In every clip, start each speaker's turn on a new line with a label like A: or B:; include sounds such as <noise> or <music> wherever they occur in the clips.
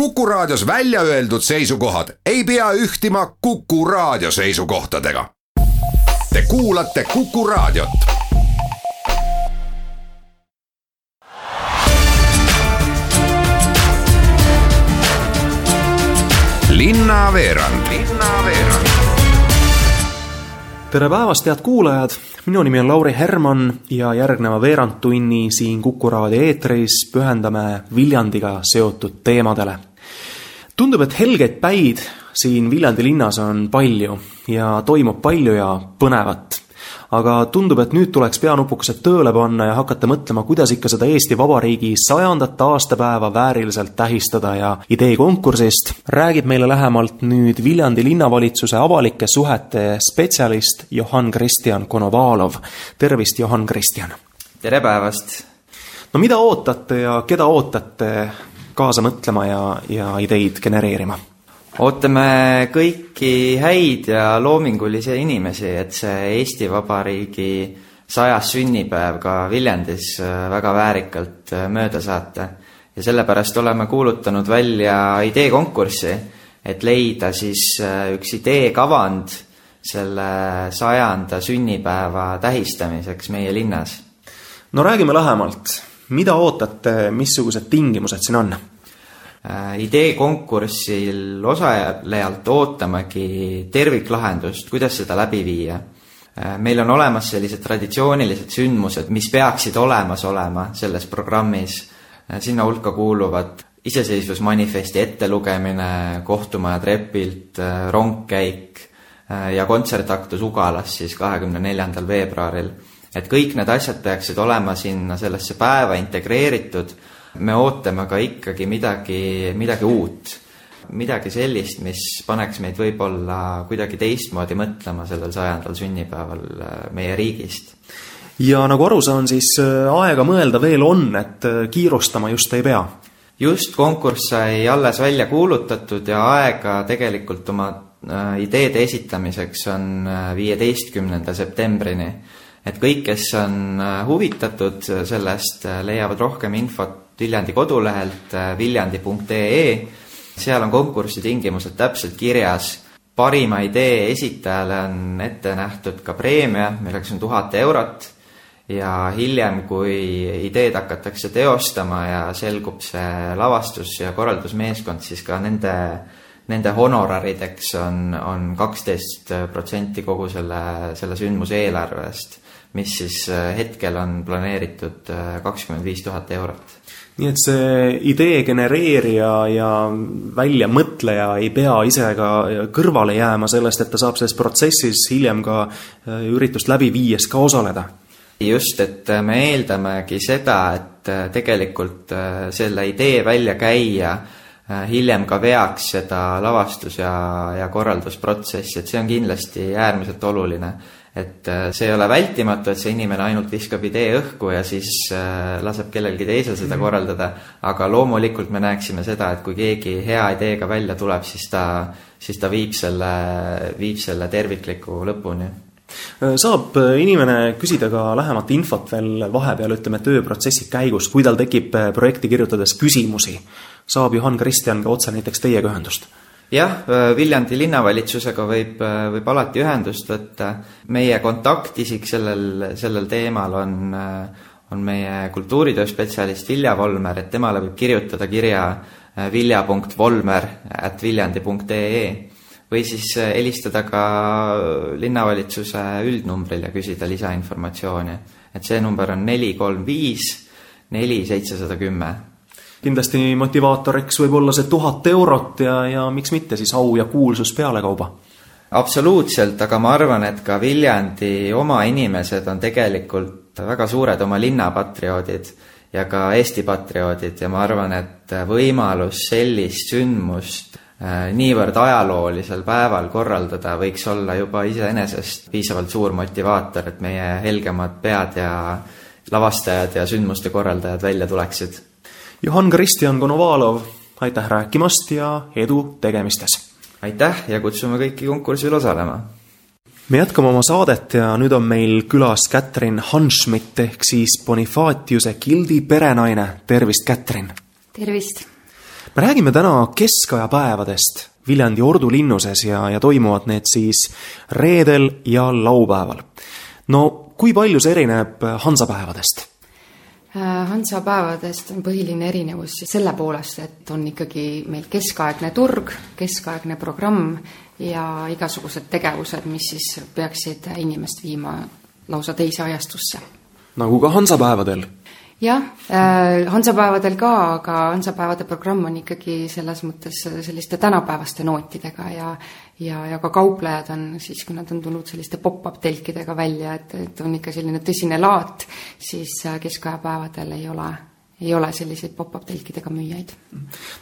A: Kuku Raadios välja öeldud seisukohad ei pea ühtima Kuku Raadio seisukohtadega. Te kuulate Kuku Raadiot. linnaveerand
B: tere päevast, head kuulajad, minu nimi on Lauri Herman ja järgneva veerandtunni siin Kuku raadio eetris pühendame Viljandiga seotud teemadele. Tundub, et helgeid päid siin Viljandi linnas on palju ja toimub palju ja põnevat aga tundub, et nüüd tuleks peanupukesed tööle panna ja hakata mõtlema, kuidas ikka seda Eesti Vabariigi sajandat aastapäeva vääriliselt tähistada ja ideekonkursist räägib meile lähemalt nüüd Viljandi linnavalitsuse avalike suhete spetsialist Johan Kristjan Konovalov. tervist, Johan Kristjan!
C: tere päevast!
B: no mida ootate ja keda ootate kaasa mõtlema ja, ja ideid genereerima?
C: ootame kõiki häid ja loomingulisi inimesi, et see Eesti Vabariigi sajas sünnipäev ka Viljandis äh, väga väärikalt äh, mööda saata. ja sellepärast oleme kuulutanud välja ideekonkurssi, et leida siis äh, üks ideekavand selle sajanda sünnipäeva tähistamiseks meie linnas.
B: no räägime lähemalt, mida ootate, missugused tingimused siin on?
C: Äh, ideekonkursil osalejalt ootamegi terviklahendust, kuidas seda läbi viia. Äh, meil on olemas sellised traditsioonilised sündmused, mis peaksid olemas olema selles programmis. Äh, sinna hulka kuuluvad iseseisvusmanifesti ettelugemine kohtumaja trepilt, rongkäik ja kontsertaktus Ugalas siis kahekümne neljandal veebruaril. Et kõik need asjad peaksid olema sinna sellesse päeva integreeritud me ootame ka ikkagi midagi, midagi uut. midagi sellist, mis paneks meid võib-olla kuidagi teistmoodi mõtlema sellel sajandal sünnipäeval äh, meie riigist.
B: ja nagu aru saan, siis äh, aega mõelda veel on, et äh, kiirustama just ei pea?
C: just, konkurss sai alles välja kuulutatud ja aega tegelikult oma ideede esitamiseks on viieteistkümnenda septembrini. Et kõik, kes on huvitatud sellest, leiavad rohkem infot Viljandi kodulehelt äh, viljandi.ee. seal on konkursi tingimused täpselt kirjas. parima idee esitajale on ette nähtud ka preemia, milleks on tuhat eurot ja hiljem, kui ideed hakatakse teostama ja selgub see lavastus ja korraldusmeeskond, siis ka nende, nende honorarideks on, on kaksteist protsenti kogu selle, selle sündmuse eelarvest, mis siis äh, hetkel on planeeritud äh, kakskümmend viis tuhat eurot
B: nii et see idee genereerija ja väljamõtleja ei pea ise ka kõrvale jääma sellest, et ta saab selles protsessis hiljem ka äh, üritust läbi viies ka osaleda.
C: just, et me eeldamegi seda, et tegelikult selle idee väljakäija hiljem ka veaks seda lavastus- ja, ja korraldusprotsessi, et see on kindlasti äärmiselt oluline et äh, see ei ole vältimatu, et see inimene ainult viskab idee õhku ja siis äh, laseb kellelgi teisel seda mhm. korraldada, aga loomulikult me näeksime seda, et kui keegi hea ideega välja tuleb, siis ta, siis ta viib selle, viib selle tervikliku lõpuni.
B: Äh, saab inimene küsida ka lähemat infot veel vahepeal, ütleme, tööprotsessi käigus, kui tal tekib projekti kirjutades küsimusi, saab Johan Kristjan ka otse näiteks teiega ühendust
C: jah, äh, Viljandi linnavalitsusega võib, äh, võib alati ühendust võtta. meie kontaktisik sellel, sellel teemal on, äh, on meie kultuuritöö spetsialist Vilja Volmer, et temale võib kirjutada kirja vilja.volmer at viljandi.ee või siis helistada ka linnavalitsuse üldnumbril ja küsida lisainformatsiooni. et see number on neli kolm viis neli seitsesada kümme
B: kindlasti motivaatoriks võib olla see tuhat eurot ja, ja miks mitte siis au ja kuulsus pealekauba.
C: Absoluutselt, aga ma arvan, et ka Viljandi oma inimesed on tegelikult väga suured oma linna patrioodid ja ka Eesti patrioodid ja ma arvan, et võimalus sellist sündmust äh, niivõrd ajaloolisel päeval korraldada võiks olla juba iseenesest piisavalt suur motivaator, et meie helgemad pead ja lavastajad ja sündmuste korraldajad välja tuleksid
B: Johan Kristjan Konovalov, aitäh rääkimast ja edu tegemistes!
C: aitäh ja kutsume kõiki konkursil osalema!
B: me jätkame oma saadet ja nüüd on meil külas Kätrin Hanschmidt ehk siis Bonifatiuse gildi perenaine, tervist, Kätrin!
D: tervist!
B: me räägime täna keskaja päevadest Viljandi Ordu linnuses ja, ja toimuvad need siis reedel ja laupäeval. no kui palju see erineb hansapäevadest?
D: Äh, hansapäevadest on põhiline erinevus selle poolest, et on ikkagi meil keskaegne turg, keskaegne programm ja igasugused tegevused, mis siis peaksid inimest viima lausa teise ajastusse.
B: nagu ka hansapäevadel
D: jah äh,, hansapäevadel ka, aga hansapäevade programm on ikkagi selles mõttes selliste tänapäevaste nootidega ja ja, ja ka kauplejad on siis, kui nad on tulnud selliste pop-up telkidega välja, et, et on ikka selline tõsine laat, siis äh, keskaja päevadel ei ole ei ole selliseid pop-up telkidega müüjaid.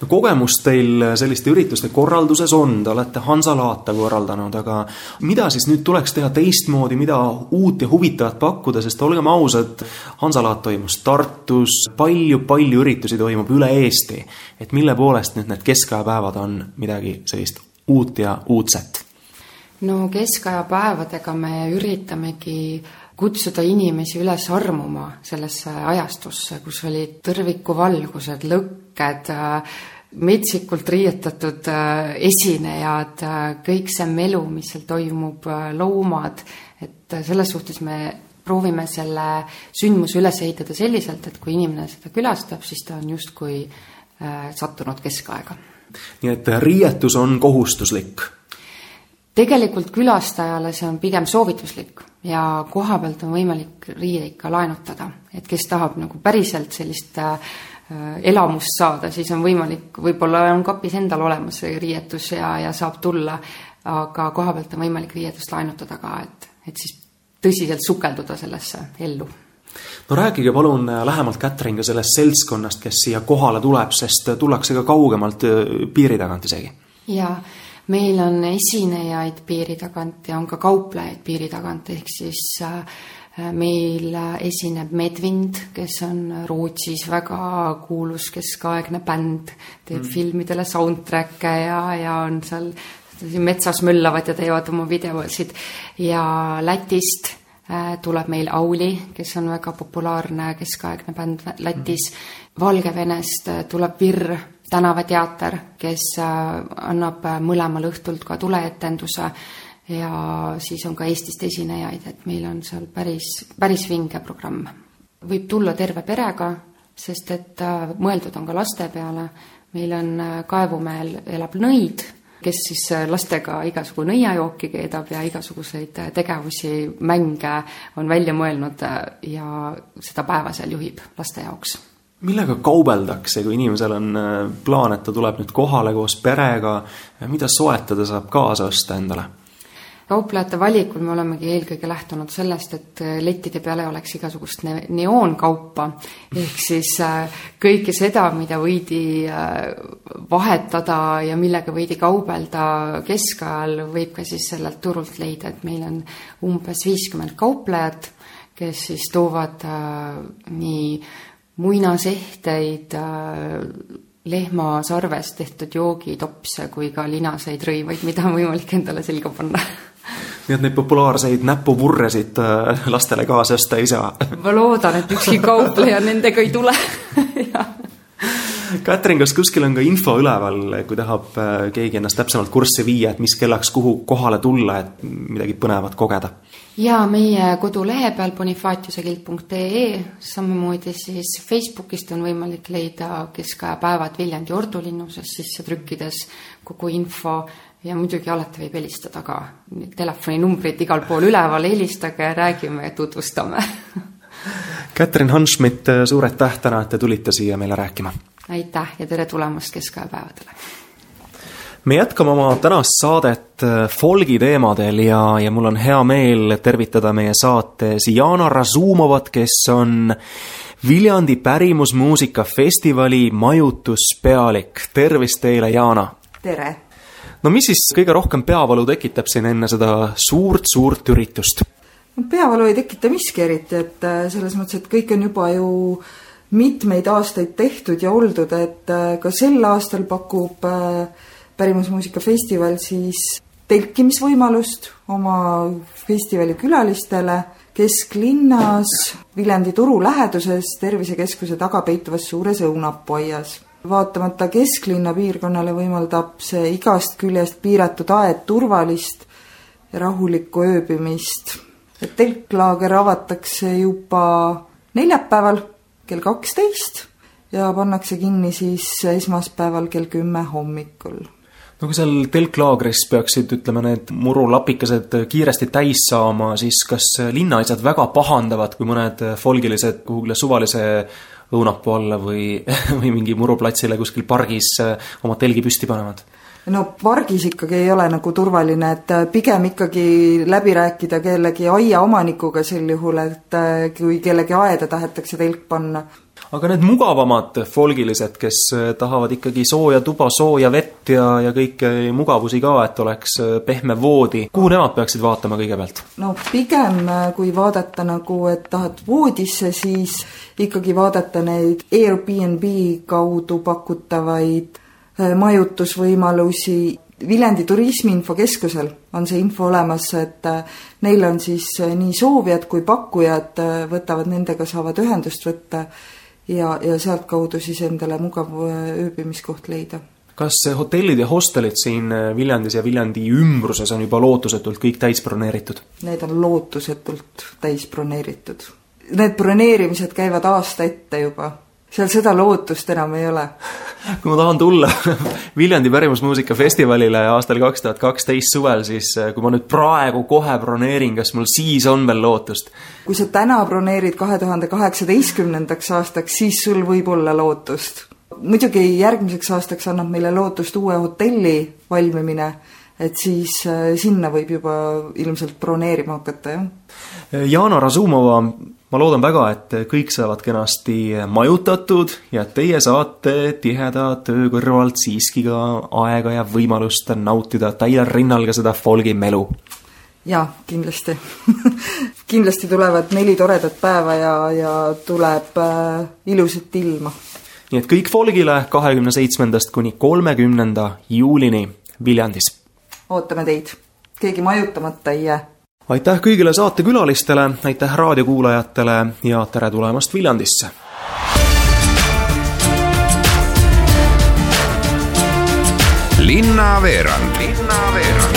B: no kogemus teil selliste ürituste korralduses on, te olete Hansalaata korraldanud, aga mida siis nüüd tuleks teha teistmoodi, mida uut ja huvitavat pakkuda, sest olgem ausad, Hansalaat toimus Tartus palju,, palju-palju üritusi toimub üle Eesti. et mille poolest nüüd need keskajapäevad on midagi sellist uut ja uudset?
D: no keskaja päevadega me üritamegi kutsuda inimesi üles armuma sellesse ajastusse, kus olid tõrvikuvalgused, lõkked, metsikult riietatud äh, esinejad, äh, kõik see melu, mis seal toimub, äh, loomad, et selles suhtes me proovime selle sündmuse üles ehitada selliselt, et kui inimene seda külastab, siis ta on justkui sattunud keskaega.
B: nii et riietus on kohustuslik
D: tegelikult külastajale see on pigem soovituslik ja koha pealt on võimalik riieid ka laenutada, et kes tahab nagu päriselt sellist äh, elamust saada, siis on võimalik, võib-olla on kapis endal olemas see riietus ja, ja saab tulla, aga koha pealt on võimalik riietust laenutada ka, et, et siis tõsiselt sukelduda sellesse ellu.
B: No rääkige palun äh, lähemalt, Katrin, ka sellest seltskonnast, kes siia kohale tuleb, sest tullakse ka kaugemalt äh, piiri tagant isegi.
D: jaa meil on esinejaid piiri tagant ja on ka kauplejaid piiri tagant, ehk siis äh, meil esineb Medvind, kes on Rootsis väga kuulus keskaegne bänd, teeb mm. filmidele soundtrack'e ja, ja on seal metsas möllavad ja teevad oma videosid. Ja Lätist äh, tuleb meil Auli, kes on väga populaarne keskaegne bänd Lätis. Mm.. Valgevenest tuleb Virr tänavateater, kes äh, annab äh, mõlemal õhtult ka tuleetenduse ja siis on ka Eestist esinejaid, et meil on seal päris, päris vinge programm. võib tulla terve perega, sest et äh, mõeldud on ka laste peale, meil on Kaevumäel elab nõid, kes siis lastega igasugu nõiajooki keedab ja igasuguseid tegevusi, mänge on välja mõelnud ja seda päeva seal juhib laste jaoks
B: millega kaubeldakse, kui inimesel on äh, plaan, et ta tuleb nüüd kohale koos perega, mida soetada saab kaasa osta endale?
D: kauplejate valikul me olemegi eelkõige lähtunud sellest, et äh, lettide peal ei oleks igasugust ne neoonkaupa, ehk siis äh, kõike seda, mida võidi vahetada ja millega võidi kaubelda keskajal, võib ka siis sellelt turult leida, et meil on umbes viiskümmend kauplejat, kes siis toovad nii muinasehteid, äh, lehmasarvest tehtud joogitopse kui ka linaseid rõivaid, mida on võimalik endale selga panna. <laughs>
B: Nii et neid populaarseid näpupurresid äh, lastele kaasa osta ei saa?
D: ma loodan, et ükski kaupleja nendega ei tule <laughs>
B: Katrin, kas kuskil on ka info üleval, kui tahab äh, keegi ennast täpsemalt kurssi viia, et mis kellaks kuhu kohale tulla, et midagi põnevat kogeda?
D: jaa, meie kodulehe peal bonifatiusekild.ee, samamoodi siis Facebookist on võimalik leida keskaja päevad Viljandi ordulinnuses sisse trükkides kogu info ja muidugi alati võib helistada ka. telefoninumbrid igal pool üleval, helistage, räägime tutvustame
B: Katrin Hanschmidt, suur aitäh täna, et te tulite siia meile rääkima
D: aitäh ja tere tulemast keskajapäevadele!
B: me jätkame oma tänast saadet äh, folgi teemadel ja, ja mul on hea meel tervitada meie saates Jana Razumovat, kes on Viljandi pärimusmuusika festivali majutuspealik. tervist teile, Jana!
E: tere!
B: no mis siis kõige rohkem peavalu tekitab siin enne seda suurt-suurt üritust?
E: no peavalu ei tekita miski eriti, et äh, selles mõttes, et kõik on juba ju mitmeid aastaid tehtud ja oldud, et äh, ka sel aastal pakub äh, pärimusmuusika festival siis telkimisvõimalust oma festivali külalistele kesklinnas Viljandi turu läheduses Tervisekeskuse taga peituvas suures õunapuuaias. vaatamata kesklinna piirkonnale võimaldab see igast küljest piiratud aed turvalist ja rahulikku ööbimist. telklaager avatakse juba neljapäeval kell kaksteist ja pannakse kinni siis esmaspäeval kell kümme hommikul
B: no kui seal telklaagris peaksid, ütleme, need murulapikesed kiiresti täis saama, siis kas linnaisad väga pahandavad, kui mõned folgilised kuhugile suvalise õunapuu alla või, <laughs> või mingi muruplatsile kuskil pargis oma telgi püsti panevad?
E: No pargis ikkagi ei ole nagu turvaline, et äh, pigem ikkagi läbi rääkida kellegi aiaomanikuga sel juhul, et äh, kui kellegi aeda tahetakse telk panna.
B: aga need mugavamad folgilised, kes äh, tahavad ikkagi sooja tuba, sooja vett ja, ja kõiki mugavusi ka, et oleks pehme voodi, kuhu nemad peaksid vaatama kõigepealt?
E: no pigem, kui vaadata nagu, et tahad voodisse, siis ikkagi vaadata neid Airbnb kaudu pakutavaid majutusvõimalusi. Viljandi Turismiinfokeskusel on see info olemas, et äh, neil on siis äh, nii soovijad kui pakkujad võtavad, nendega saavad ühendust võtta ja, ja sealtkaudu siis endale mugav ööbimiskoht leida
B: kas hotellid ja hostelid siin Viljandis ja Viljandi ümbruses on juba lootusetult kõik täis broneeritud?
E: Need on lootusetult täis broneeritud. Need broneerimised käivad aasta ette juba seal seda lootust enam ei ole.
B: Kui ma tahan tulla <laughs> Viljandi pärimusmuusika festivalile aastal kaks tuhat kaksteist suvel, siis eh, kui ma nüüd praegu kohe broneerin, kas mul siis on veel lootust?
E: kui sa täna broneerid kahe tuhande kaheksateistkümnendaks aastaks, siis sul võib olla lootust. muidugi järgmiseks aastaks annab meile lootust uue hotelli valmimine, et siis eh, sinna võib juba ilmselt broneerima hakata, jah.
B: Jana Razumova ma loodan väga, et kõik saavad kenasti majutatud ja teie saate tiheda töö kõrvalt siiski ka aega ja võimalust nautida täiel rinnal ka seda folgi melu.
E: jaa, kindlasti <laughs> kindlasti tulevad neli toredat päeva ja, ja tuleb äh, ilusat ilma.
B: nii et kõik folgile kahekümne seitsmendast kuni kolmekümnenda juulini Viljandis.
E: Ootame teid, keegi majutamata ei jää.
B: Aitäh kõigile saatekülalistele, aitäh raadiokuulajatele ja tere tulemast Viljandisse!
A: linnaveerand linnaveerand